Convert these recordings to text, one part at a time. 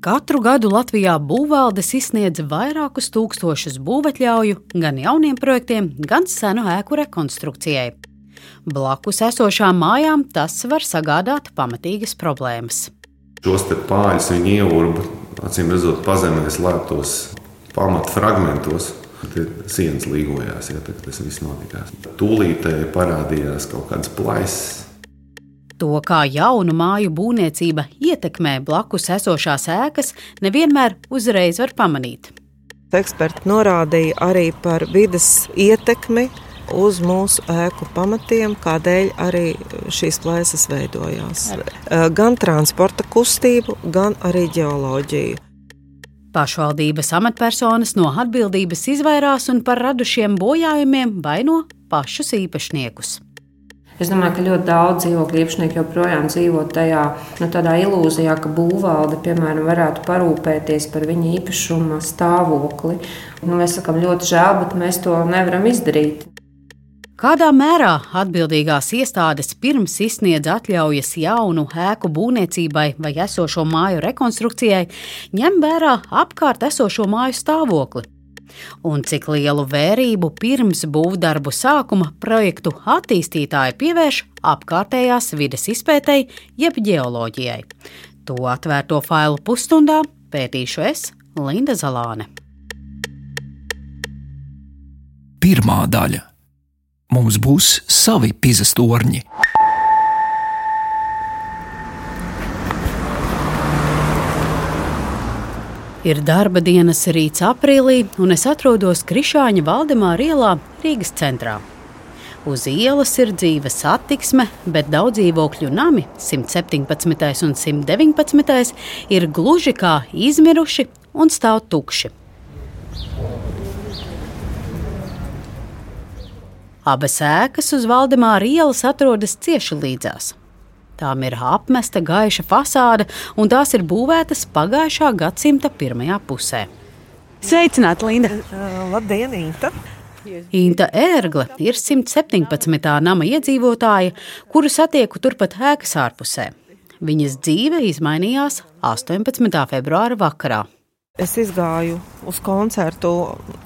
Katru gadu Latvijā būvvaldes izsniedz vairākus tūkstošus būvētļauju gan jauniem projektiem, gan senu ēku rekonstrukcijai. Blakus esošām mājām tas var sagādāt pamatīgas problēmas. Šos pāriņus viņi ieurba, acīm redzot, pazemē slēptos pamatfragmentos. Sienas līgojās, ja tas viss notikās. Tūlītēji parādījās kaut kādas plaisas To, kā jaunu māju būvniecība ietekmē blakus esošās ēkas, nevienmēr uzreiz var pamanīt. Eksperti norādīja arī par vidas ietekmi uz mūsu ēku pamatiem, kādēļ arī šīs plēsas veidojās. Gan transporta kustību, gan arī ģeoloģiju. Pašvaldības amatpersonas no atbildības izvairās un par radušiem bojājumiem vaino pašus īpašniekus. Es domāju, ka ļoti daudz dzīvokļu īpašnieku joprojām dzīvo tajā nu, ilūzijā, ka būvvalde, piemēram, varētu parūpēties par viņa īpašuma stāvokli. Nu, mēs sakām, ļoti žēl, bet mēs to nevaram izdarīt. Kādā mērā atbildīgās iestādes pirms izsniedz atļaujas jaunu ēku būvniecībai vai esošo māju rekonstrukcijai, ņem vērā apkārt esošo māju stāvokli? Un cik lielu vērību pirms būvdarbu sākuma projektu attīstītāji pievērš apkārtējās vides izpētēji, jeb geoloģijai. To atvērto failu pusstundā pētīšu es, Linda Zalāne. Pirmā daļa. Mums būs savi pizas torņi. Ir darba dienas rīts aprīlī, un es atrodos Krišāņa Valdemāra ielā Rīgas centrā. Uz ielas ir dzīva satiksme, bet daudz dzīvokļu nami, 117. un 119. ir gluži kā izmiruši un stāv tukši. Abas ēkas uz Valdemāra ielas atrodas cieši līdzās. Tām ir apmesta gaiša fasāde, un tās ir būvētas pagājušā gadsimta pirmajā pusē. Sveicināti, Linda! Uh, labdien, Inta! Inta Ērgle ir 117. nama iedzīvotāja, kuru satieku turpat ēkas ārpusē. Viņas dzīve izmainījās 18. februāra vakarā. Es gāju uz koncertu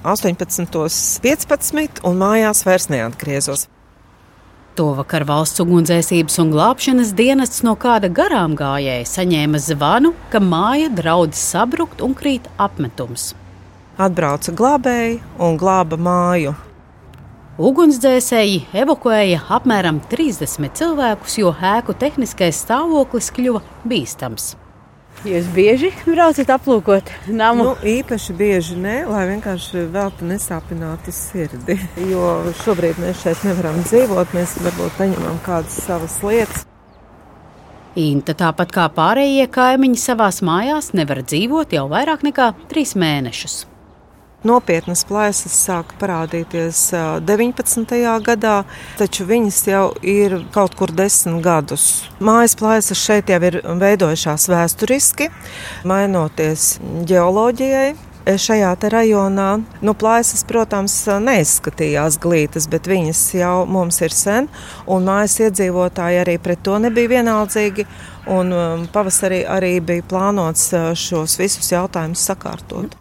18.15. un mājās vairs neatgriezos. To vakar valsts ugunsdzēsības un glābšanas dienests no kāda garām gājēja saņēma zvanu, ka māja draudz sabrukt un krīt apmetums. Atbrauca glābēji un glāba māju. Ugunsdzēsēji evakuēja apmēram 30 cilvēkus, jo ēku tehniskais stāvoklis kļuva bīstams. Jūs bieži braucat aplūkot namu? Nu, īpaši bieži nē, lai vienkārši veltu nesāpinātu sirdi. Jo šobrīd mēs šeit nevaram dzīvot, mēs varbūt paņemam kādas savas lietas. Inta, tāpat kā pārējie kaimiņi, savās mājās nevar dzīvot jau vairāk nekā trīs mēnešus. Nopietnas plaisas sāka parādīties 19. gadā, taču viņas jau ir kaut kur desmit gadus. Mājas plaisas šeit jau ir veidojušās vēsturiski, mainoties geoloģijai. Šajā rajonā nu, plājas, protams, neizskatījās glītas, bet viņas jau mums ir sen, un mājas iedzīvotāji arī pret to nebija vienaldzīgi. Un pavasarī arī bija plānots šos visus jautājumus sakārtot.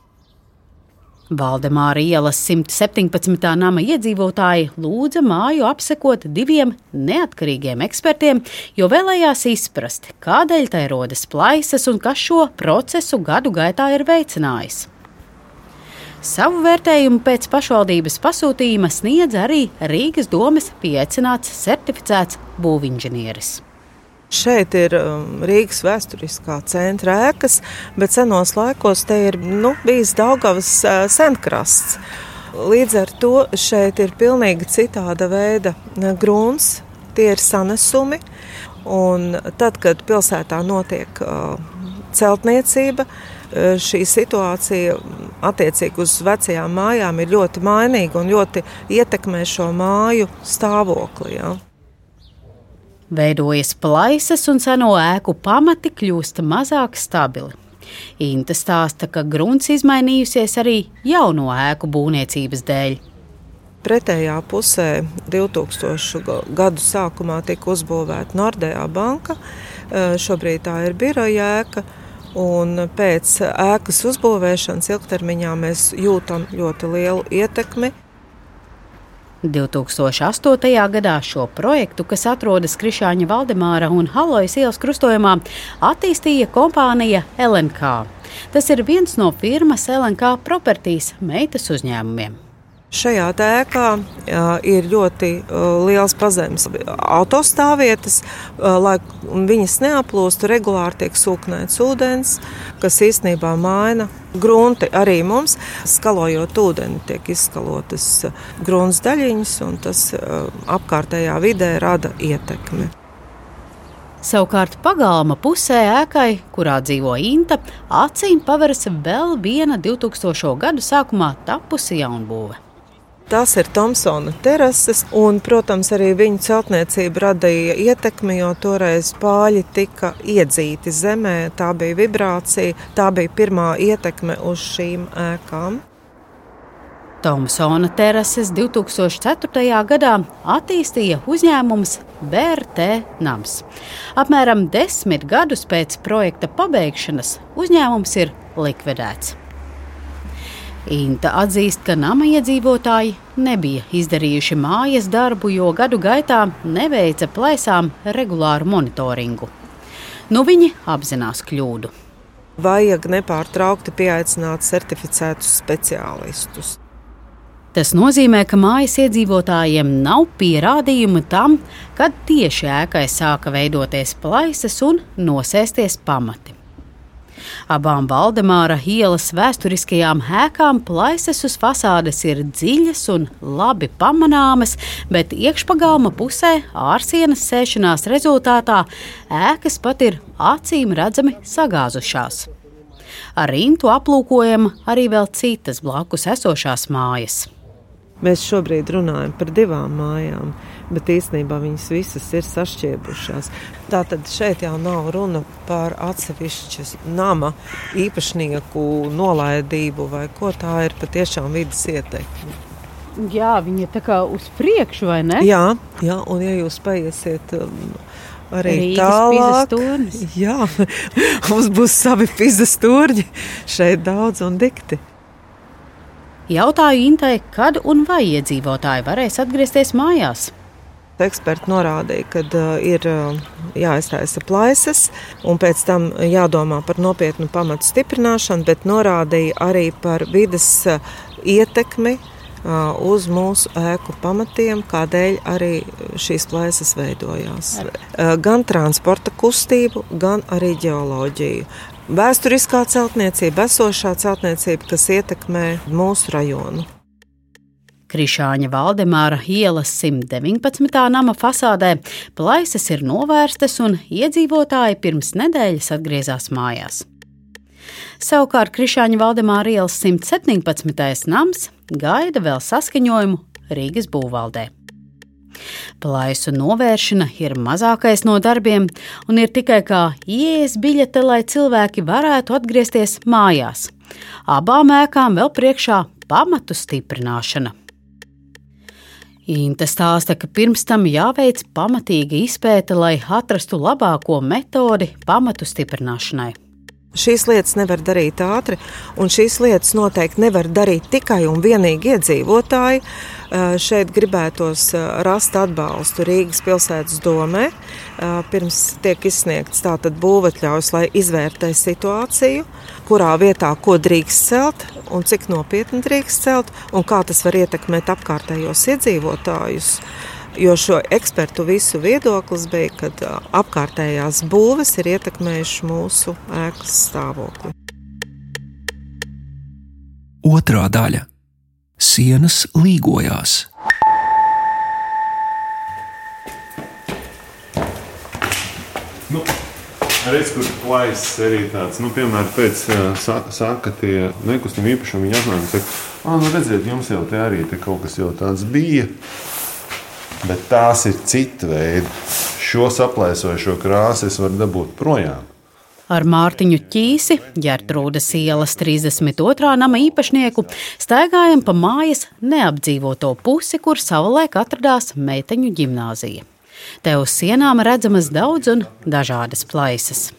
Valdemāra ielas 117. nama iedzīvotāji lūdza māju apsekot diviem neatkarīgiem ekspertiem, jo vēlējās izprast, kādēļ tai rodas plaisas un kas šo procesu gadu gaitā ir veicinājis. Savu vērtējumu pēc pašvaldības pasūtījuma sniedz arī Rīgas domes pieaicināts certificēts būvinženieris. Šeit ir um, Rīgas vēsturiskā centra ēkas, bet senos laikos te ir nu, bijis Daugavas uh, senkrasts. Līdz ar to šeit ir pilnīgi citāda veida uh, grūns, tie ir sanesumi. Un tad, kad pilsētā notiek uh, celtniecība, uh, šī situācija attiecīgi uz vecajām mājām ir ļoti mainīga un ļoti ietekmē šo māju stāvokli. Ja. Veidojas plaisas un seno ēku pamati kļūst mazāk stabili. Inte stāsta, ka grunts izmainījusies arī jauno ēku būvniecības dēļ. Pretējā pusē 2000. gadu sākumā tika uzbūvēta Nordea banka. Šobrīd tā ir biroja ēka. Un pēc ēkas uzbūvēšanas ilgtermiņā mēs jūtam ļoti lielu ietekmi 2008. gadā šo projektu, kas atrodas Krišāņa Valdemāra un Halojas ielas krustojumā, attīstīja kompānija LNK. Tas ir viens no firmas LNK propertīs meitas uzņēmumiem. Šajā ēkā jā, ir ļoti liels pazemes autostāvvietas, lai viņas neaplūstu. Regulāri tiek sūknēts ūdens, kas īstenībā maina grunti. Arī mums, skalojot ūdeni, tiek izskalotas grunts daļiņas, un tas apkārtējā vidē rada ietekmi. Savukārt pagalma pusē ēkai, kurā dzīvo Inta, acīm paveras vēl viena 2000. gadu sākumā tapusi jaunbūve. Tas ir Tomsona terases, un, protams, arī viņu celtniecība radīja ietekmi, jo toreiz pāļi tika iedzīti zemē. Tā bija vibrācija, tā bija pirmā ietekme uz šīm ēkām. Tomsona terases 2004. gadā attīstīja uzņēmums BRT Nams. Apmēram desmit gadus pēc projekta pabeigšanas uzņēmums ir likvidēts. Inta atzīst, ka nama iedzīvotāji nebija izdarījuši mājas darbu, jo gadu gaitā neveica plēsām regulāru monitoringu. Nu viņi apzinās kļūdu. Vajag nepārtraukti pieaicināt certificētus speciālistus. Tas nozīmē, ka mājas iedzīvotājiem nav pierādījumu tam, kad tieši ēkai sāka veidoties plaisas un nosēsties pamati. Abām Valdemāra ielas vēsturiskajām ēkām plaisas uz fasādes ir dziļas un labi pamanāmas, bet iekšpagalma pusē ārsienas sēšanās rezultātā ēkas pat ir acīm redzami sagāzušās. Ar rintu aplūkojam arī vēl citas blakus esošās mājas. Mēs šobrīd runājam par divām mājām bet īstenībā viņas visas ir sašķiebušās. Tātad šeit jau nav runa par atsevišķas nama īpašnieku nolaidību vai ko tā ir patiešām vidas ietekme. Jā, viņa ir tā kā uz priekšu, vai ne? Jā, jā un ja jūs paiesiet. Um, arī Rīgas tālāk. Jā, mums būs savi pizas turņi šeit daudz un dikti. Jautāju Intai, kad un vai iedzīvotāji varēs atgriezties mājās. Eksperti norādīja, ka uh, ir uh, jāiztaisa plaisas, un pēc tam jādomā par nopietnu pamatu stiprināšanu, bet norādīja arī par vidas uh, ietekmi uz mūsu ēku pamatiem, kādēļ arī šīs plaisas veidojās. Gan transporta kustību, gan arī ģeoloģiju. Vēsturiskā celtniecība, esošā celtniecība, kas ietekmē mūsu rajonu. Krišāņa Valdemāra ielas 119. nama fasādē plaisas ir novērstas un iedzīvotāji pirms nedēļas atgriezās mājās. Savukārt Krišāņa Valdemāra ielas 117. nams gaida vēl saskaņojumu Rīgas būvvaldē. Plaisu novēršana ir mazākais no darbiem, un ir tikai kā ielas biļete, lai cilvēki varētu atgriezties mājās. Abām ēkām vēl priekšā pamatu stiprināšana. Inte stāsta, ka pirms tam jāveic pamatīga izpēta, lai atrastu labāko metodi pamatu stiprināšanai. Šīs lietas nevar darīt ātri, un šīs lietas noteikti nevar darīt tikai un vienīgi iedzīvotāji. Šeit gribētos rast atbalstu Rīgas pilsētas domē, pirms tiek izsniegts tātad būvatļaus, lai izvērtē situāciju, kurā vietā ko drīkst celt un cik nopietni drīkst celt, un kā tas var ietekmēt apkārtējos iedzīvotājus. Jo šo ekspertu visu viedoklis bija, ka apkārtējās būves ir ietekmējušas mūsu ēkas stāvokli. Otra daļa - sienas līgojās. Nu, Redz, kur plājas arī tāds, nu, piemēram, pēc saka, tie nekustamie īpašumi viņi atnāk un saka, ah, nu, redziet, jums jau te arī te kaut kas jau tāds bija bet tās ir cita veida. Šo saplēsošo krāsu es varu dabūt projām. Ar Mārtiņu Ķīsi, Gertrūdas ielas 32. nama īpašnieku, staigājam pa mājas neapdzīvoto pusi, kur savulaik atradās meiteņu gimnāzija. Te uz sienām redzamas daudz un dažādas plaisas.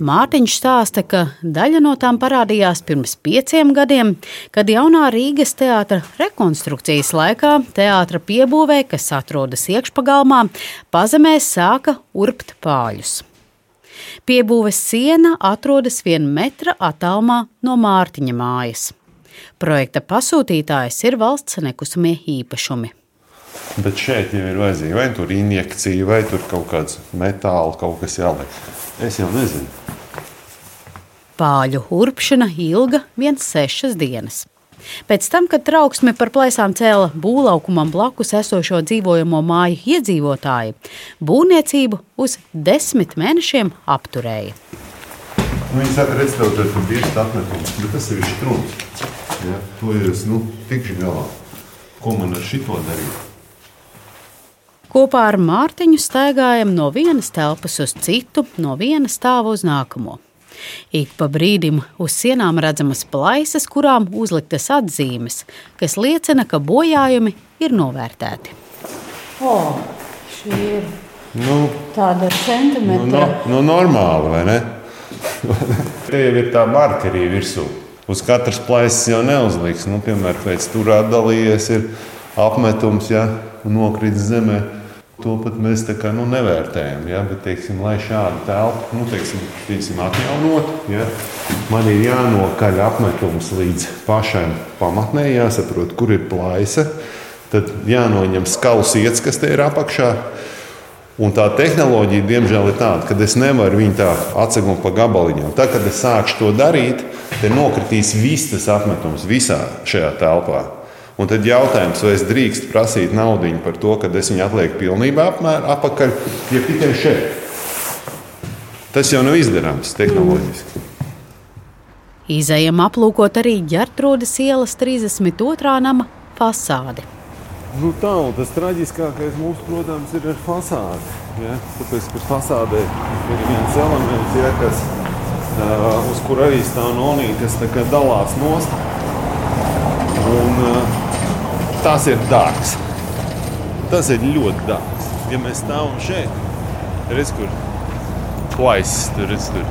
Mārtiņš stāsta, ka daļa no tām parādījās pirms pieciem gadiem, kad jaunā Rīgas teātra rekonstrukcijas laikā teātra piebūvē, kas atrodas iekšpagalmā, pazemēs sāka urbt pāļus. Piebūves siena atrodas viena metra attālumā no Mārtiņa mājas. Projekta pasūtītājs ir valsts nekustamie īpašumi. Bet šeit jau ir vajadzīga vai tur injekcija, vai tur kaut kāds metāls, kaut kas jāliek. Es jau nezinu. Pāļu urpšana ilga viens sešas dienas. Pēc tam, kad trauksme par plēsām cēla būvlaukumam blakus esošo dzīvojamo māju iedzīvotāji, būvniecību uz desmit mēnešiem apturēja. Nu, viņi saka, redz, tev tur ir biezs apmetums, bet tas ir strūns. Ja? To ir es, nu, tikšu galā. Ko man ar šito darīt? Kopā ar Mārtiņu staigājam no vienas telpas uz citu, no viena stāva uz nākamo. Ik pa brīdim uz sienām redzamas plaisas, kurām uzliktas atzīmes, kas liecina, ka bojājumi ir novērtēti. O, šī ir Nu, tāda ar nu, no, nu, normāli, vai ne? Te jau ir tā markerija virsū. Uz katras plaisas jau neuzliks. Nu, piemēram, pēc tur atdalījies ir apmetums, ja nokrits zemē. To pat mēs tā kā nu, nevērtējam. Ja? Bet, teiksim, lai šādu telpu nu, teiksim, teiksim, atjaunot, ja? man ir jānokaļ apmetums līdz pašai pamatnē, jāsaprot, kur ir plaisa. Tad jānoņem skalas iets, kas te ir apakšā. Un tā tehnoloģija, diemžēl, ir tāda, ka es nevaru viņu tā atsegumu pa gabaliņiem. Tad, kad es sākšu to darīt, tad nokritīs viss tas apmetums visā šajā telpā. Un tad jautājums, vai es drīkstu prasīt naudu par to, ka es viņu atlieku pilnībā apmēr, apakaļ, ja tikai šeit. Tas jau nav izdarāms tehnoloģiski. Izejam aplūkot arī ģērtrūdas ielas 32. nama fasādi. Nu, tā, un tas traģiskākais mums, protams, ir ar fasādi. Ja? Tāpēc, ka fasādē ir viens elements, ja, kas, uh, uz kur arī stāv nonīte, kas dalās nost. Un, uh, tas ir dārgs. Tas ir ļoti dārgs. Ja mēs stāvam šeit, redz, kur plaisas tur redz, tur.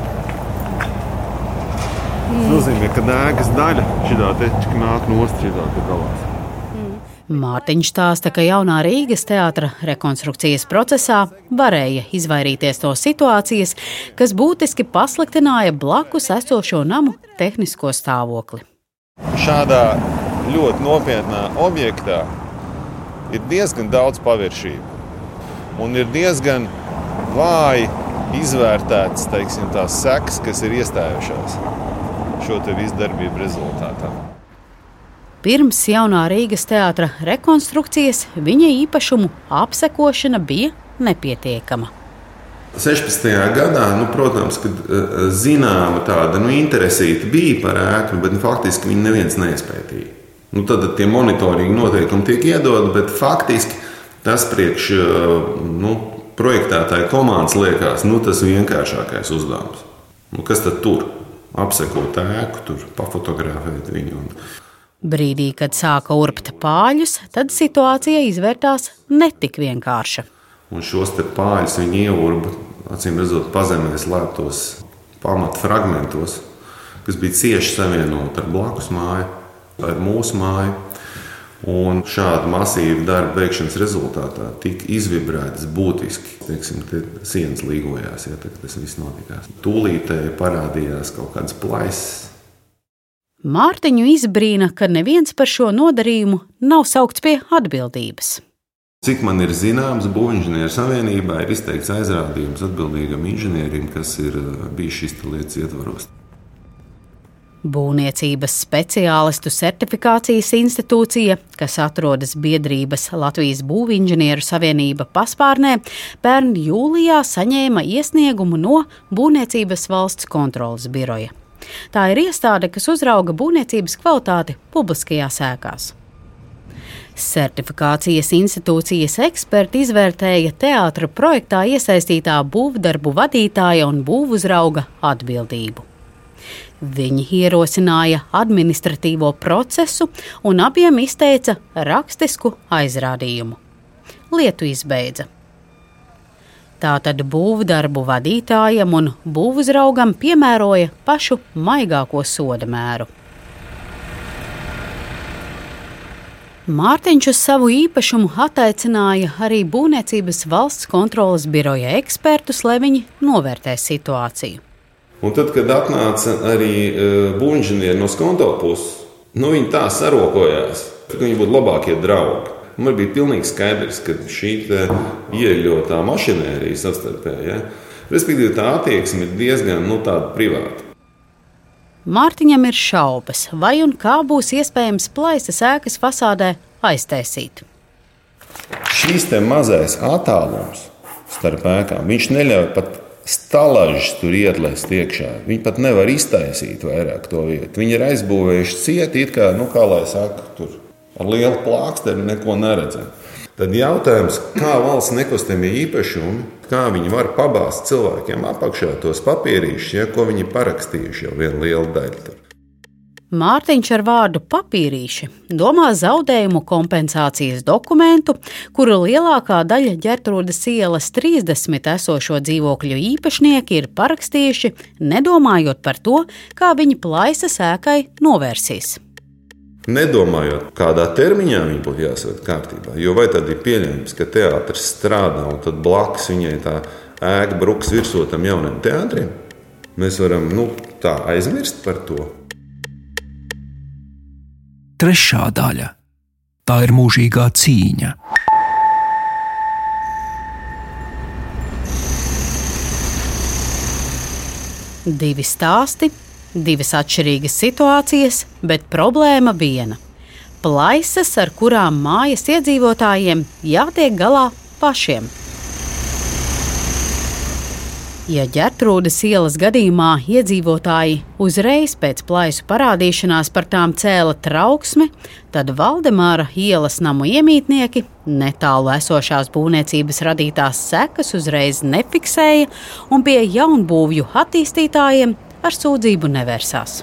Tas nozīmē, ka ēkas daļa šitā te nāk nost šitā te dalās. Mārtiņš stāsta, ka jaunā Rīgas teātra rekonstrukcijas procesā varēja izvairīties no situācijas, kas būtiski pasliktināja blakus esošo namu tehnisko stāvokli. Šādā ļoti nopietnā objektā ir diezgan daudz paviršību. Un ir diezgan vāji izvērtētas teiksim, tās sekas, kas ir iestājušās šo visu darbību rezultātā. Pirms jaunā Rīgas teātra rekonstrukcijas viņa īpašumu apsekošana bija nepietiekama. 16. gadā, nu, protams, kad uh, zināma tāda nu, interesīta bija par ēku, bet nu, faktiski viņi neviens neizpētīja. Nu, tad tie monitoringa noteikumi tiek iedoti, bet faktiski tas priekš uh, nu, projektētāja komandas liekas nu, tas vienkāršākais uzdevums. Nu, kas tad tur? Apsekot ēku, tur pafotografēt viņu. Brīdī, kad sāka urbt pāļus, tad situācija izvērtās netik vienkārša. Un šos pāļus viņi ieurba, acīm redzot, pazemē slēptos pamatfragmentos, kas bija cieši savienoti ar blakus māju, ar mūsu māju. Un šāda masīva darba veikšanas rezultātā tika izvibrētas būtiski. Teiksim, sienas līgojās, ja tas viss notikās. Tūlītēji parādījās kaut kādas plaisas Mārtiņu izbrīna, ka neviens par šo nodarījumu nav saukts pie atbildības. Cik man ir zināms, Būvniecības savienībā ir izteikts aizrādījums atbildīgam inženierim, kas ir bijis šīs lietas ietvaros. Būvniecības speciālistu certifikācijas institūcija, kas atrodas biedrības Latvijas Būvinženieru savienība paspārnē, pērn jūlijā saņēma iesniegumu no Būvniecības valsts kontrolas biroja. Tā ir iestāde, kas uzrauga būvniecības kvalitāti publiskajās ēkās. Certifikācijas institūcijas eksperti izvērtēja teātra projektā iesaistītā būvdarbu vadītāja un būvuzrauga atbildību. Viņi ierosināja administratīvo procesu un abiem izteica rakstisku aizrādījumu. Lietu izbeidza. Tātad būvdarbu vadītājam un būvuzraugam piemēroja pašu maigāko soda mēru. Mārtiņš uz savu īpašumu attaicināja arī Būvniecības valsts kontrolas biroja ekspertus, lai viņi novērtē situāciju. Un tad, kad atnāca arī uh, būvniecība no skonto puses, nu, viņi tā sarokojās, ka viņi būtu labākie draugi. Man bija pilnīgi skaidrs, ka šī ieļautā mašinērija savstarpēji, ja, respektīvi tā attieksme ir diezgan nu, privāta. Mārtiņam ir šaubas, vai un kā būs iespējams plaisas ēkas fasādē aiztaisīt. Šīs mazais attālums starp ēkām, viņš neļauj pat stalažus tur ielēst iekšā. Viņi pat nevar iztaisīt vairāk to vietu. Viņi ir aizbūvējuši cieti, it kā, nu, kā lai saka, tur ar lielu plāksteri neko neredzam. Tad jautājums, kā valsts nekustamie īpašumi kā viņi var pabāzt cilvēkiem apakšā tos papīrīšus, ja, ko viņi parakstījuši jau vienu lielu daļu. Tur. Mārtiņš ar vārdu papīrīši domā zaudējumu kompensācijas dokumentu, kuru lielākā daļa ģērtrūdas ielas 30 esošo dzīvokļu īpašnieki ir parakstījuši, nedomājot par to, kā viņi plaisas ēkai novērsīs nedomājot, kādā termiņā viņi būtu jāsaved kārtībā. Jo vai tad ir pieņemts, ka teātris strādā un tad blakus viņai tā ēka bruks virsū tam jaunam teātrim? Mēs varam nu, tā aizmirst par to. Trešā daļa - tā ir mūžīgā cīņa. Divi stāsti Divas atšķirīgas situācijas, bet problēma viena - plaisas, ar kurām mājas iedzīvotājiem jātiek galā pašiem. Ja ģērtrūdas ielas gadījumā iedzīvotāji uzreiz pēc plaisu parādīšanās par tām cēla trauksmi, tad Valdemāra ielas namu iemītnieki netālu esošās būvniecības radītās sekas uzreiz nefiksēja un pie jaunbūvju attīstītājiem ar sūdzību nevērsās.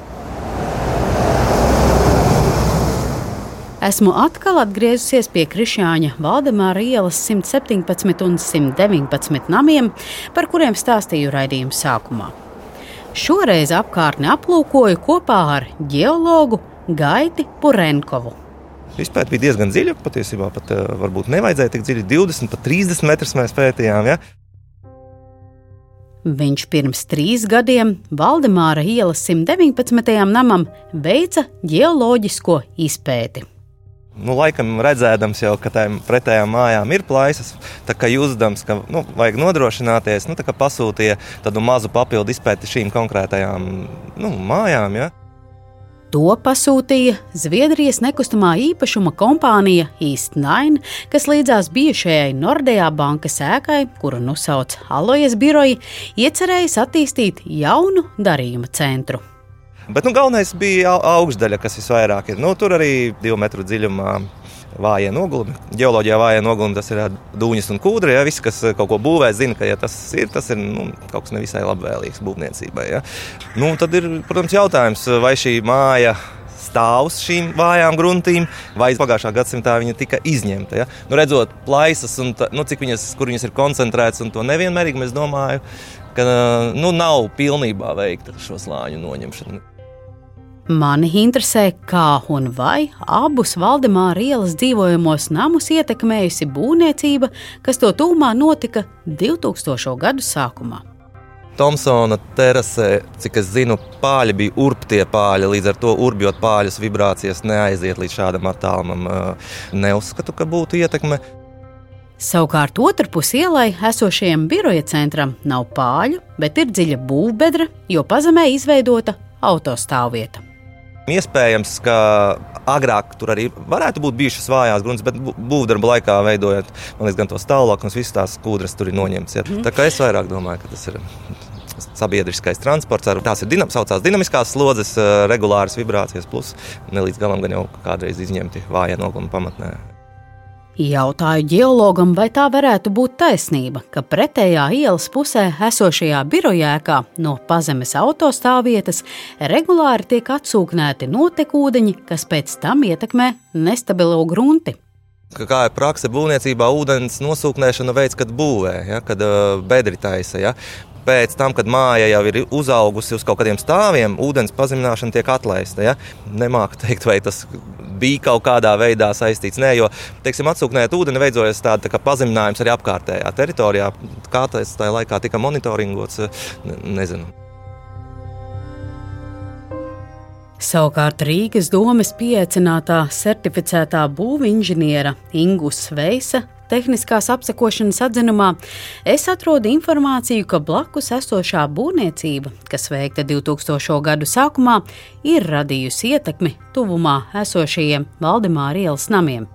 Esmu atkal atgriezusies pie Krišāņa Valdemāra ielas 117 un 119 namiem, par kuriem stāstīju raidījuma sākumā. Šoreiz apkārtni aplūkoju kopā ar ģeologu Gaiti Purenkovu. Izpēta bija diezgan dziļa. Patiesībā pat uh, varbūt nevajadzēja tik dziļi. 20, pat 30 metrus mēs pētījām. Ja? Viņš pirms trīs gadiem Valdemāra ielas 119. namam veica geoloģisko izpēti. Nu, laikam redzēdams jau, ka tām pretējām mājām ir plaisas, tā kā jūtams, ka nu, vajag nodrošināties, nu, pasūtīja tādu mazu papildu izpēti šīm konkrētajām nu, mājām. Ja. To pasūtīja Zviedrijas nekustamā īpašuma kompānija East Nine, kas līdzās bijušajai Nordea bankas ēkai, kuru nosauc Alojas biroji, iecerējis attīstīt jaunu darījuma centru. Bet nu, galvenais bija augšdaļa, kas visvairāk ir. Nu, tur arī divu metru dziļumā vājie nogulumi. Geoloģijā vājie nogulumi tas ir dūņas un kūdri. Ja? Visi, kas kaut ko būvē, zina, ka ja tas ir, tas ir nu, kaut kas nevisai labvēlīgs būvniecībai. Ja? Nu, tad ir, protams, jautājums, vai šī māja stāvs šīm vājām gruntīm, vai pagājušā gadsimtā viņa tika izņemta. Ja? Nu, redzot plaisas, un ta, nu, cik viņas, kur viņas ir koncentrētas, un to nevienmērīgi, es domāju, ka nu, nav pilnībā veikta šo slāņu noņemšana. Mani interesē, kā un vai abus Valdemāra ielas dzīvojamos namus ietekmējusi būvniecība, kas to tūmā notika 2000. gadu sākumā. Tomsona terasē, cik es zinu, pāļi bija urptie pāļi. Līdz ar to urbjot pāļus, vibrācijas neaiziet līdz šādam attālumam. Neuzskatu, ka būtu ietekme. Savukārt otrpus ielai esošajam biroja centram nav pāļu, bet ir dziļa būvbedra, jo pazemē izveidota autostāvvieta. Iespējams, ka agrāk tur arī varētu būt bijušas vājās grunts, bet būvdarba laikā veidojot liekas, gan to stāvokli, gan visas tās kūdras tur ir noņemtas. Ja. Mm. Tā kā es vairāk domāju, ka tas ir sabiedriskais transports. Tās ir dinam, saucās dinamiskās slodzes, eh, regulāras vibrācijas, plus ne līdz galam gan jau kādreiz izņemti vājie nogumi pamatnē. Jautāju geologam, vai tā varētu būt taisnība, ka pretējā ielas pusē esošajā birojēkā no pazemes autostāvvietas regulāri tiek atsūknēti notekūdeņi, kas pēc tam ietekmē nestabilo grunti. Kā ir praksa būvniecībā, ūdens nosūknēšana veids, kad būvē, ja, kad bedri taisa. Ja. Pēc tam, kad māja jau ir uzaugusi uz kaut kādiem stāviem, ūdens pazemināšana tiek atlaista. Ja? Nemāku teikt, vai tas bija kaut kādā veidā saistīts. Nē, jo, teiksim, atsūknējot ūdeni, veidojas tāds tā pazeminājums arī apkārtējā teritorijā. Kā tas tajā laikā tika monitoringots, nezinu. Savukārt Rīgas domes pieaicinātā certificētā būvinženiera Ingus Veisa tehniskās apsekošanas atzinumā es atrodu informāciju, ka blakus esošā būvniecība, kas veikta 2000. gadu sākumā, ir radījusi ietekmi tuvumā esošajiem Valdemāra ielas namiem.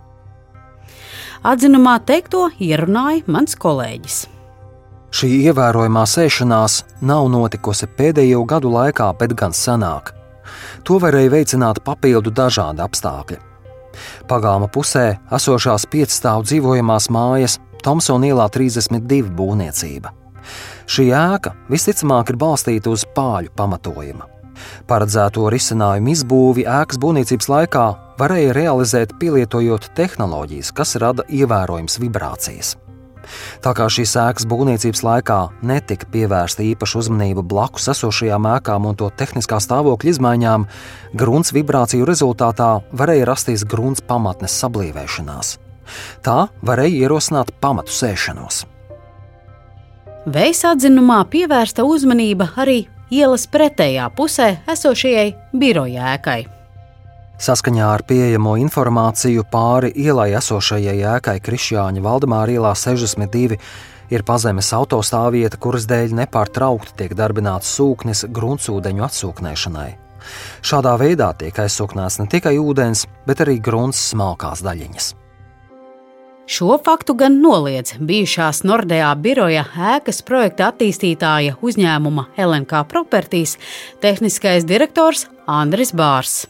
Atzinumā teikto ierunāja mans kolēģis. Šī ievērojamā sēšanās nav notikusi pēdējo gadu laikā, bet gan senāk. To varēja veicināt papildu dažādi apstākļi. Pagāma pusē esošās piecstāvu dzīvojamās mājas Tomsona ielā 32 būvniecība. Šī ēka visticamāk ir balstīta uz pāļu pamatojuma. Paredzēto risinājumu izbūvi ēkas būvniecības laikā varēja realizēt pielietojot tehnoloģijas, kas rada ievērojamas vibrācijas. Tā kā šīs ēkas būvniecības laikā netika pievērsta īpaša uzmanība blakus esošajām ēkām un to tehniskā stāvokļa izmaiņām, grunts vibrāciju rezultātā varēja rasties grunts pamatnes sablīvēšanās. Tā varēja ierosināt pamatu sēšanos. Veisa atzinumā pievērsta uzmanība arī ielas pretējā pusē esošajai biroja ēkai. Saskaņā ar pieejamo informāciju pāri ielai esošajai ēkai Krišjāņa Valdemāra ielā 62 ir pazemes autostāvvieta, kuras dēļ nepārtraukti tiek darbināts sūknis gruntsūdeņu atsūknēšanai. Šādā veidā tiek aizsūknēts ne tikai ūdens, bet arī grunts smalkās daļiņas. Šo faktu gan noliedz bijušās Nordea biroja ēkas projekta attīstītāja uzņēmuma LNK Properties tehniskais direktors Andris Bārs.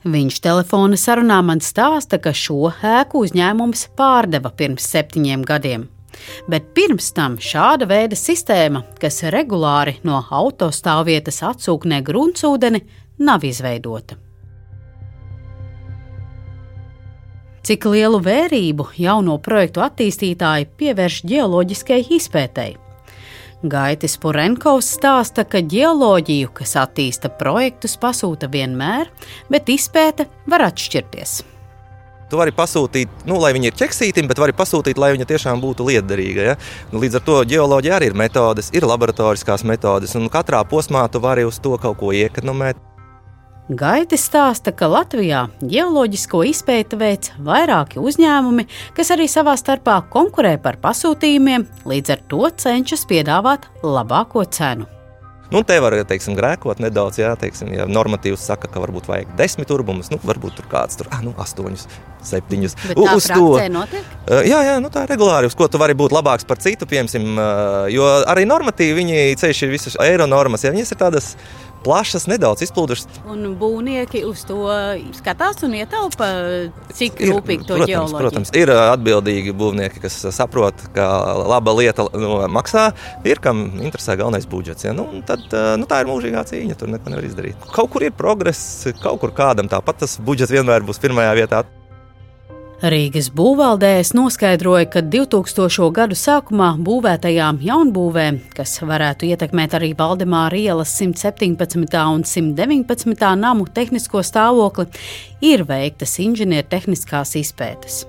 Viņš telefona sarunā man stāsta, ka šo ēku uzņēmums pārdeva pirms septiņiem gadiem. Bet pirms tam šāda veida sistēma, kas regulāri no autostāvvietas atsūknē gruntsūdeni, nav izveidota. Cik lielu vērību jauno projektu attīstītāji pievērš geoloģiskai izpētēji? Gaitis Purenkovs stāsta, ka geoloģiju, kas attīsta projektus, pasūta vienmēr, bet izpēte var atšķirties. Tu vari pasūtīt, nu, lai viņi ir ķeksīti, bet vari pasūtīt, lai viņa tiešām būtu liederīga. Ja? Nu, līdz ar to geoloģija arī ir metodes, ir laboratoriskās metodes, un katrā posmā tu vari uz to kaut ko iekonomēt. Gaitis stāsta, ka Latvijā geoloģisko izpēti veic vairāki uzņēmumi, kas arī savā starpā konkurē par pasūtījumiem, līdz ar to cenšas piedāvāt labāko cenu. Nu, te var teiksim, grēkot nedaudz. Jā, teiksim, ja normatīvs saka, ka varbūt vajag desmit turbumus, nu, varbūt tur kāds tur ah, nu, astoņus, septiņus. Uz to notiek? Jā, jā nu, tā ir regulāri. Uz ko tu vari būt labāks par citu, piemēram, jo arī normatīvi viņi ceļš ir visas eiro normas. Ja viņas ir tādas plašas, nedaudz izplūdušas. Un būvnieki uz to skatās un ietaupa, cik ir, rūpīgi to protams, ģeoloģiju. Protams, ir atbildīgi būvnieki, kas saprot, ka laba lieta nu, maksā. Ir kam interesē galvenais budžets. Ja? Nu, tad, nu, tā ir mūžīgā cīņa, tur neko nevar izdarīt. Kaut kur ir progress, kaut kur kādam tāpat tas budžets vienmēr būs pirmajā vietā. Rīgas būvvaldēs noskaidroja, ka 2000. gadu sākumā būvētajām jaunbūvēm, kas varētu ietekmēt arī Valdemāra ielas 117. un 119. namu tehnisko stāvokli, ir veiktas inženiertehniskās izpētes.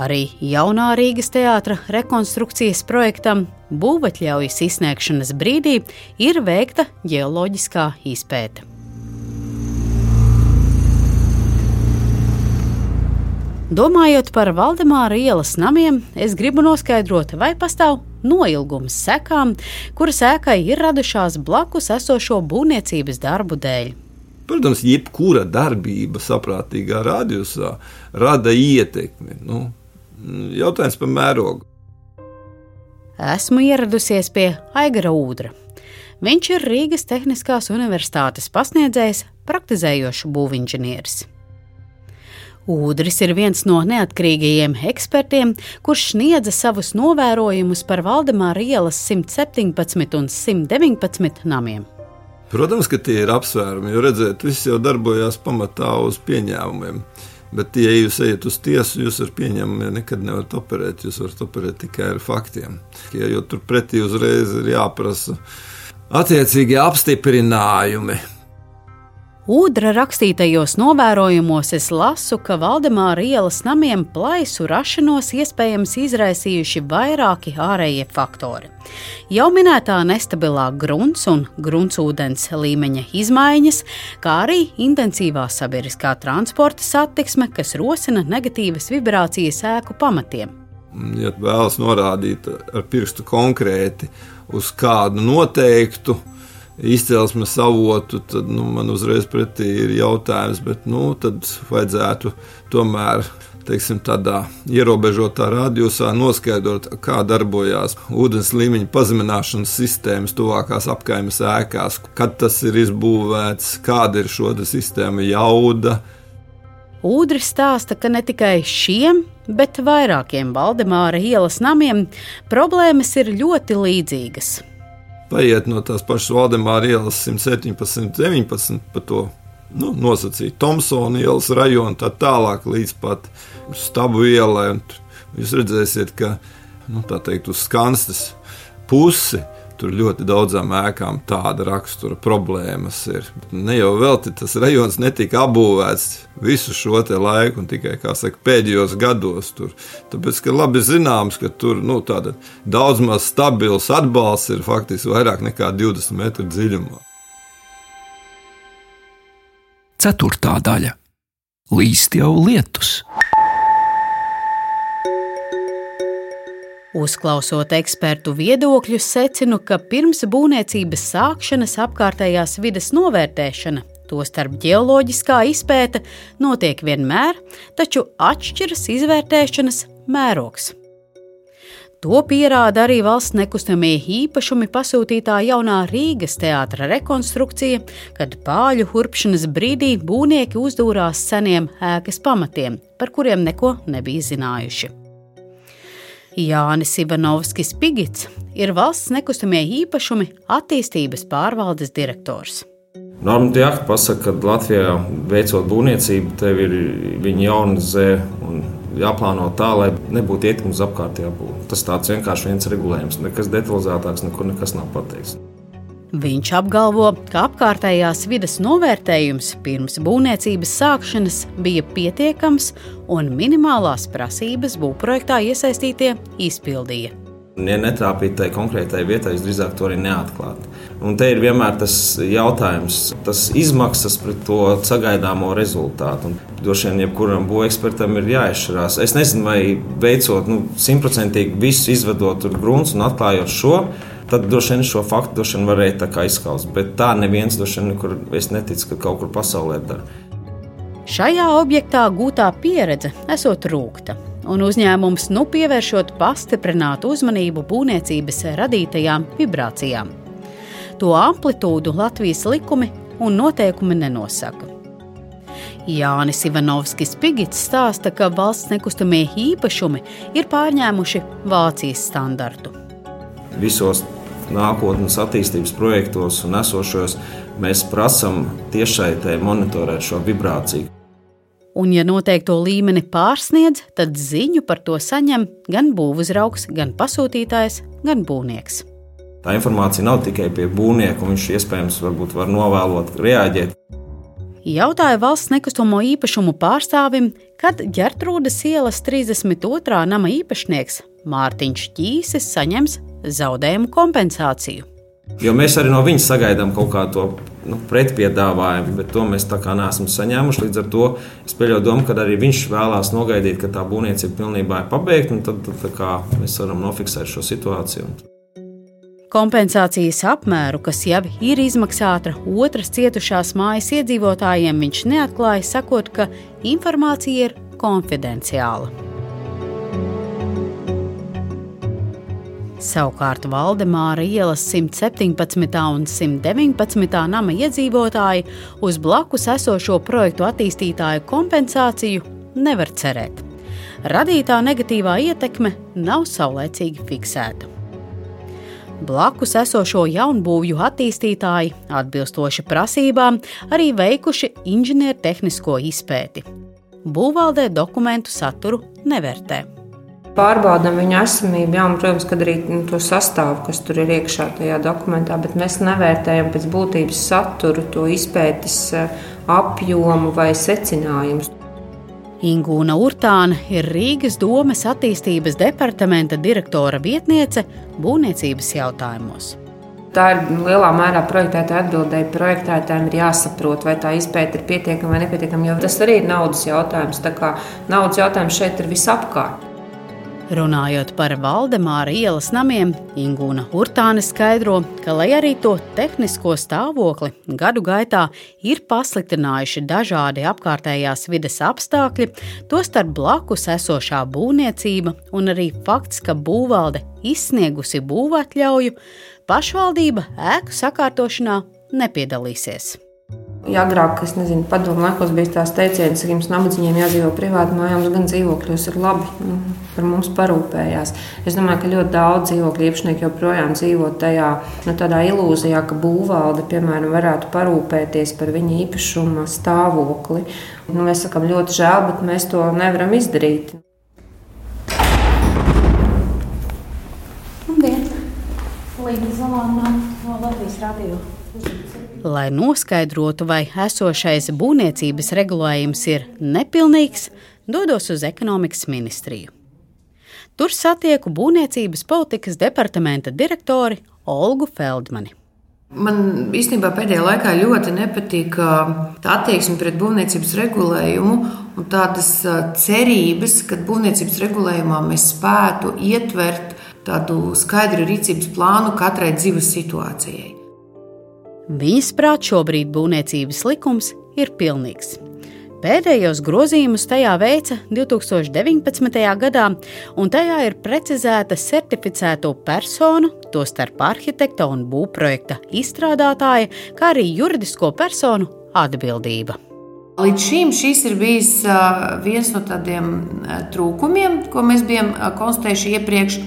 Arī jaunā Rīgas teātra rekonstrukcijas projektam būvatļaujas izsniegšanas brīdī ir veikta geoloģiskā izpēte. Domājot par Valdemāra ielas namiem, es gribu noskaidrot, vai pastāv noilgums sekām, kuras ēkai ir radušās blakus esošo būvniecības darbu dēļ. Protams, jebkura darbība saprātīgā radiusā rada ietekmi. Nu, jautājums par mērogu. Esmu ieradusies pie Aigara Udra. Viņš ir Rīgas Tehniskās Universitātes pasniedzējs, praktizējošs būvinženieris. Ūdris ir viens no neatkarīgajiem ekspertiem, kurš sniedza savus novērojumus par Valdemāra ielas 117 un 119 namiem. Protams, ka tie ir apsvērumi, jo redzēt, viss jau darbojās pamatā uz pieņēmumiem. Bet, ja jūs ejat uz tiesu, jūs ar pieņēmumu nekad nevarat operēt. Jūs varat operēt tikai ar faktiem. Jo turpretī uzreiz ir jāprasa attiecīgie apstiprinājumi. Udra rakstītajos novērojumos es lasu, ka Valdemāra ielas namiem plaisu rašanos iespējams izraisījuši vairāki ārējie faktori. Jau minētā nestabilā grunts un gruntsūdens līmeņa izmaiņas, kā arī intensīvā sabiedriskā transporta satiksme, kas rosina negatīvas vibrācijas ēku pamatiem. Ja vēlas norādīt ar pirkstu konkrēti uz kādu noteiktu izcelsmes avotu, tad nu, man uzreiz pretī ir jautājums, bet nu, tad vajadzētu tomēr teiksim, tādā ierobežotā radiusā noskaidrot, kā darbojas ūdens līmeņa pazemināšanas sistēmas tuvākās apkaimes ēkās, kad tas ir izbūvēts, kāda ir šo sistēmu jauda. Udris stāsta, ka ne tikai šiem, bet vairākiem Valdemāra ielas namiem problēmas ir ļoti līdzīgas paiet no tās pašas Valdemāra ielas 117, 19 pa to nu, nosacīt Tomsona ielas rajonu, tā tālāk līdz pat Stabu ielai. Jūs redzēsiet, ka nu, teikt, uz skanstes pusi Tur ļoti daudzām ēkām tāda rakstura problēmas ir. Ne jau vēl tas rajons netika apbūvēts visu šo laiku, un tikai saka, pēdējos gados tur. Tāpēc, ka labi zināms, ka tur nu, daudz maz stabils atbalsts ir faktiski vairāk nekā 20 metru dziļumā. Ceturtā daļa - līst jau lietus. Uzklausot ekspertu viedokļus, secinu, ka pirms būvniecības sākšanas apkārtējās vides novērtēšana, tostarp geoloģiskā izpēta, notiek vienmēr, taču atšķiras izvērtēšanas mērogs. To pierāda arī valsts nekustamie īpašumi pasūtītā jaunā Rīgas teātra rekonstrukcija, kad pāļu hurpšanas brīdī būvnieki uzdūrās seniem ēkas pamatiem, par kuriem neko nebija zinājuši. Jānis Ivanovskis Pigits ir valsts nekustamie īpašumi attīstības pārvaldes direktors. Normatīvi akti pasaka, ka Latvijā veicot būvniecību, tev ir jaunizē un jāplāno tā, lai nebūtu ietekme uz apkārtējo būvniecību. Tas tāds vienkārši viens regulējums, nekas detalizētāks, nekur nekas nav pateikts. Viņš apgalvo, ka apkārtējās vidas novērtējums pirms būvniecības sākšanas bija pietiekams un minimālās prasības būvprojektā iesaistītie izpildīja. Ja netrāpīt tajā konkrētajā vietā, es drīzāk to arī neatklātu. Un te ir vienmēr tas jautājums, tas izmaksas pret to sagaidāmo rezultātu. Un droši vien jebkuram būvekspertam ir jāizšķirās. Es nezinu, vai veicot nu, simtprocentīgi nu, visu izvedot grunts un atklājot šo tad droši vien šo faktu vien varēja izskaust. Bet tā neviens droši vien nekur, es neticu, ka kaut kur pasaulē dara. Šajā objektā gūtā pieredze esot rūkta, un uzņēmums nu pievēršot pastiprinātu uzmanību būvniecības radītajām vibrācijām. To amplitūdu Latvijas likumi un noteikumi nenosaka. Jānis Ivanovskis Pigits stāsta, ka valsts nekustamie īpašumi ir pārņēmuši Vācijas standartu. Visos nākotnes attīstības projektos un esošos, mēs prasām tiešsaitē monitorēt šo vibrāciju. Un, ja noteikto līmeni pārsniedz, tad ziņu par to saņem gan būvuzraugs, gan pasūtītājs, gan būvnieks. Tā informācija nav tikai pie būvnieka, un viņš iespējams var novēlot, reaģēt. Jautāja valsts nekustamo īpašumu pārstāvim, kad ģērtrūdas ielas 32. nama īpašnieks Mārtiņš Čīsis saņems zaudējumu kompensāciju. Jo mēs arī no viņas sagaidām kaut kādu nu, pretpiedāvājumu, bet to mēs tā kā neesam saņēmuši. Līdz ar to es pieļauju domu, ka arī viņš vēlās nogaidīt, ka tā būvniecība pilnībā ir pabeigta, un tad, tad mēs varam nofiksēt šo situāciju. Kompensācijas apmēru, kas jau ir izmaksāta otras cietušās mājas iedzīvotājiem, viņš neatklāja, sakot, ka informācija ir konfidenciāla. Savukārt Valdemāra ielas 117. un 119. nama iedzīvotāji uz blakus esošo projektu attīstītāju kompensāciju nevar cerēt. Radītā negatīvā ietekme nav saulēcīgi fiksēta. Blakus esošo jaunbūvju attīstītāji, atbilstoši prasībām, arī veikuši inženiertehnisko izpēti. būvvaldē dokumentu saturu nevērtē pārbaudām viņa esamību, jā, un, protams, kad arī nu, to sastāvu, kas tur ir iekšā tajā dokumentā, bet mēs nevērtējam pēc būtības saturu, to izpētes eh, apjomu vai secinājumus. Ingūna Urtāna ir Rīgas domes attīstības departamenta direktora vietniece būvniecības jautājumos. Tā ir lielā mērā projektētāja atbildēja. Projektētājiem ir jāsaprot, vai tā izpēta ir pietiekama vai nepietiekama, jo tas arī ir naudas jautājums. Tā kā naudas jautājums šeit ir visapkārt. Runājot par Valdemāra ielas namiem, Ingūna Urtāne skaidro, ka, lai arī to tehnisko stāvokli gadu gaitā ir pasliktinājuši dažādi apkārtējās vides apstākļi, tostarp blakus esošā būvniecība un arī fakts, ka būvvalde izsniegusi būvatļauju, pašvaldība ēku sakārtošanā nepiedalīsies. Ja agrāk, es nezinu, padomu laikos bija tās teiciens, ka jums nabadzīgiem jādzīvo privāti mājās, gan dzīvokļos ir labi, nu, par mums parūpējās. Es domāju, ka ļoti daudz dzīvokļu īpašnieku joprojām dzīvo tajā nu, ilūzijā, ka būvvalde, piemēram, varētu parūpēties par viņa īpašuma stāvokli. Nu, mēs sakām ļoti žēl, bet mēs to nevaram izdarīt. Labdien! Līdz Zalānā no Latvijas radio. Lai noskaidrotu, vai esošais būvniecības regulējums ir nepilnīgs, dodos uz ekonomikas ministriju. Tur satieku būvniecības politikas departamenta direktori Olgu Feldmani. Man īstenībā pēdējā laikā ļoti nepatīk tā attieksme pret būvniecības regulējumu un tādas cerības, ka būvniecības regulējumā mēs spētu ietvert tādu skaidru rīcības plānu katrai dzīves situācijai. Viņas prāt šobrīd būvniecības likums ir pilnīgs. Pēdējos grozījumus tajā veica 2019. gadā, un tajā ir precizēta certificēto personu, tostarp arhitekta un būvprojekta izstrādātāja, kā arī juridisko personu atbildība. Līdz šim šis ir bijis viens no tādiem trūkumiem, ko mēs bijām konstatējuši iepriekš.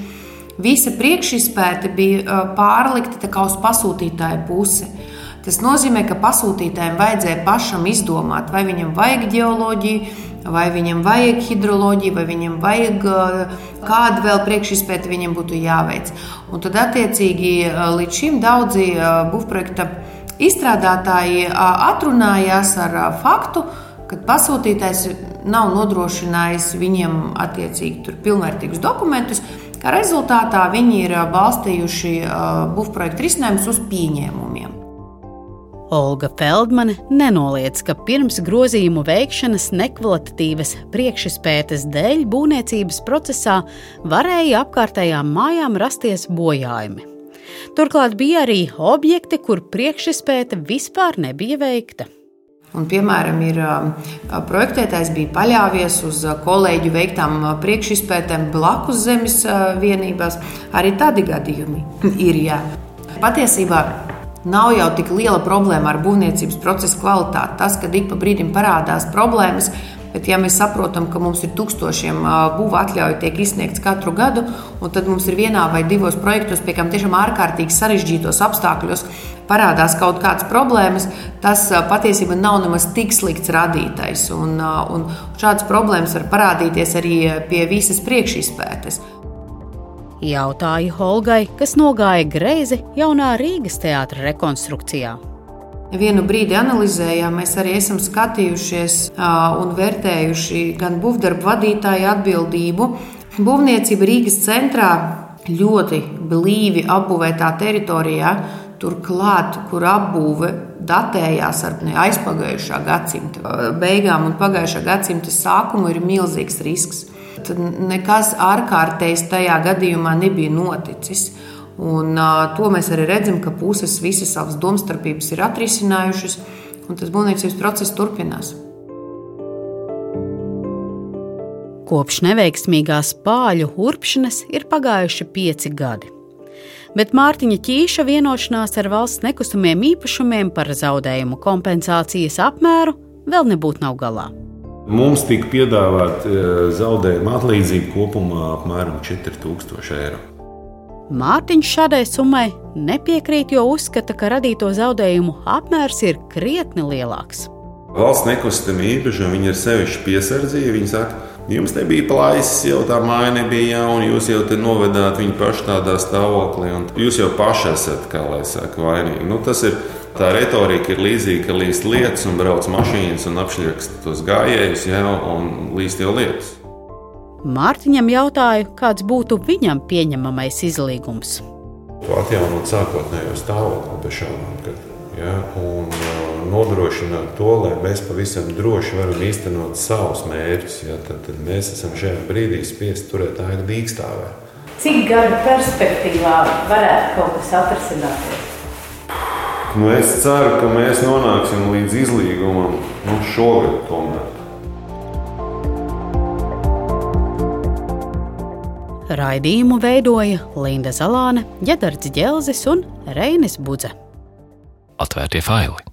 Visa priekšizpēte bija pārlikta uz pasūtītāju pusi. Tas nozīmē, ka pasūtītājiem vajadzēja pašam izdomāt, vai viņam vajag geoloģiju, vai viņam vajag hidroloģiju, vai viņam vajag kādu vēl priekšizpēti viņam būtu jāveic. Un tad, attiecīgi, līdz šim daudzi būvprojekta izstrādātāji atrunājās ar faktu, ka pasūtītājs nav nodrošinājis viņiem attiecīgi pilnvērtīgus dokumentus. Kā rezultātā viņi ir balstījuši būvprojektu risinājumus uz pieņēmumiem. Olga Feldmane nenoliedz, ka pirms grozījumu veikšanas nekvalitatīvas priekšspētes dēļ būvniecības procesā varēja apkārtējām mājām rasties bojājumi. Turklāt bija arī objekti, kur priekšspēte vispār nebija veikta. Un, piemēram, ir projektētājs bija paļāvies uz kolēģu veiktām priekšizpētēm blakus zemes vienībās. Arī tādi gadījumi ir. Jā. Patiesībā Nav jau tik liela problēma ar būvniecības procesa kvalitāti. Tas, ka ik pa brīdim parādās problēmas, bet ja mēs saprotam, ka mums ir tūkstošiem būvā atļauju tiek izsniegts katru gadu, un tad mums ir vienā vai divos projektos, pie kam tiešām ārkārtīgi sarežģītos apstākļos parādās kaut kādas problēmas, tas patiesībā nav nemaz tik slikts radītais. Un, un šādas problēmas var parādīties arī pie visas priekšizpētes. Jautāju Holgai, kas nogāja greizi jaunā Rīgas teātra rekonstrukcijā. Vienu brīdi analizējām, mēs arī esam skatījušies un vērtējuši gan būvdarbu vadītāju atbildību. Būvniecība Rīgas centrā ļoti blīvi apbūvētā teritorijā, turklāt, kur apbūve datējās ar aizpagājušā gadsimta beigām un pagājušā gadsimta sākumu, ir milzīgs risks tad nekas ārkārtējs tajā gadījumā nebija noticis. Un, uh, to mēs arī redzam, ka puses visas savas domstarpības ir atrisinājušas, un tas būvniecības process turpinās. Kopš neveiksmīgās pāļu urpšanas ir pagājuši pieci gadi. Bet Mārtiņa ķīša vienošanās ar valsts nekustamiem īpašumiem par zaudējumu kompensācijas apmēru vēl nebūtu nav galā. Mums tika piedāvāta e, zaudējuma atlīdzība kopumā apmēram 4000 eiro. Mārtiņš šādai summai nepiekrīt, jo uzskata, ka radīto zaudējumu apmērs ir krietni lielāks. Valsts nekustamā īpašuma ir sevišķi piesardzīga. Viņi saka, jums te bija plaisas, jau tā māja nebija jauna, jūs jau te novedāt viņu pašu tādā stāvoklī, un jūs jau paši esat, kā lai saka, vainīgi. Nu, tas ir tā retorika ir līdzīga, ka līst lietas un brauc mašīnas un apšļakst tos gājējus, jau un līst jau lietas. Mārtiņam jautāju, kāds būtu viņam pieņemamais izlīgums. To atjaunot sākotnējo stāvokli bez šaubām. Kad, ja, un uh, nodrošināt to, lai mēs pavisam droši varam īstenot savus mērķus, ja, tad, tad mēs esam šajā brīdī spiest turēt ēku dīkstāvē. Cik gadu perspektīvā varētu kaut kas atrisināties? Nu, es ceru, ka mēs nonāksim līdz izlīgumam nu, šogad tomēr. Raidījumu veidoja Linda Zalāne, Gedards Gelzis un Reinis Budze. Atvērtie faili!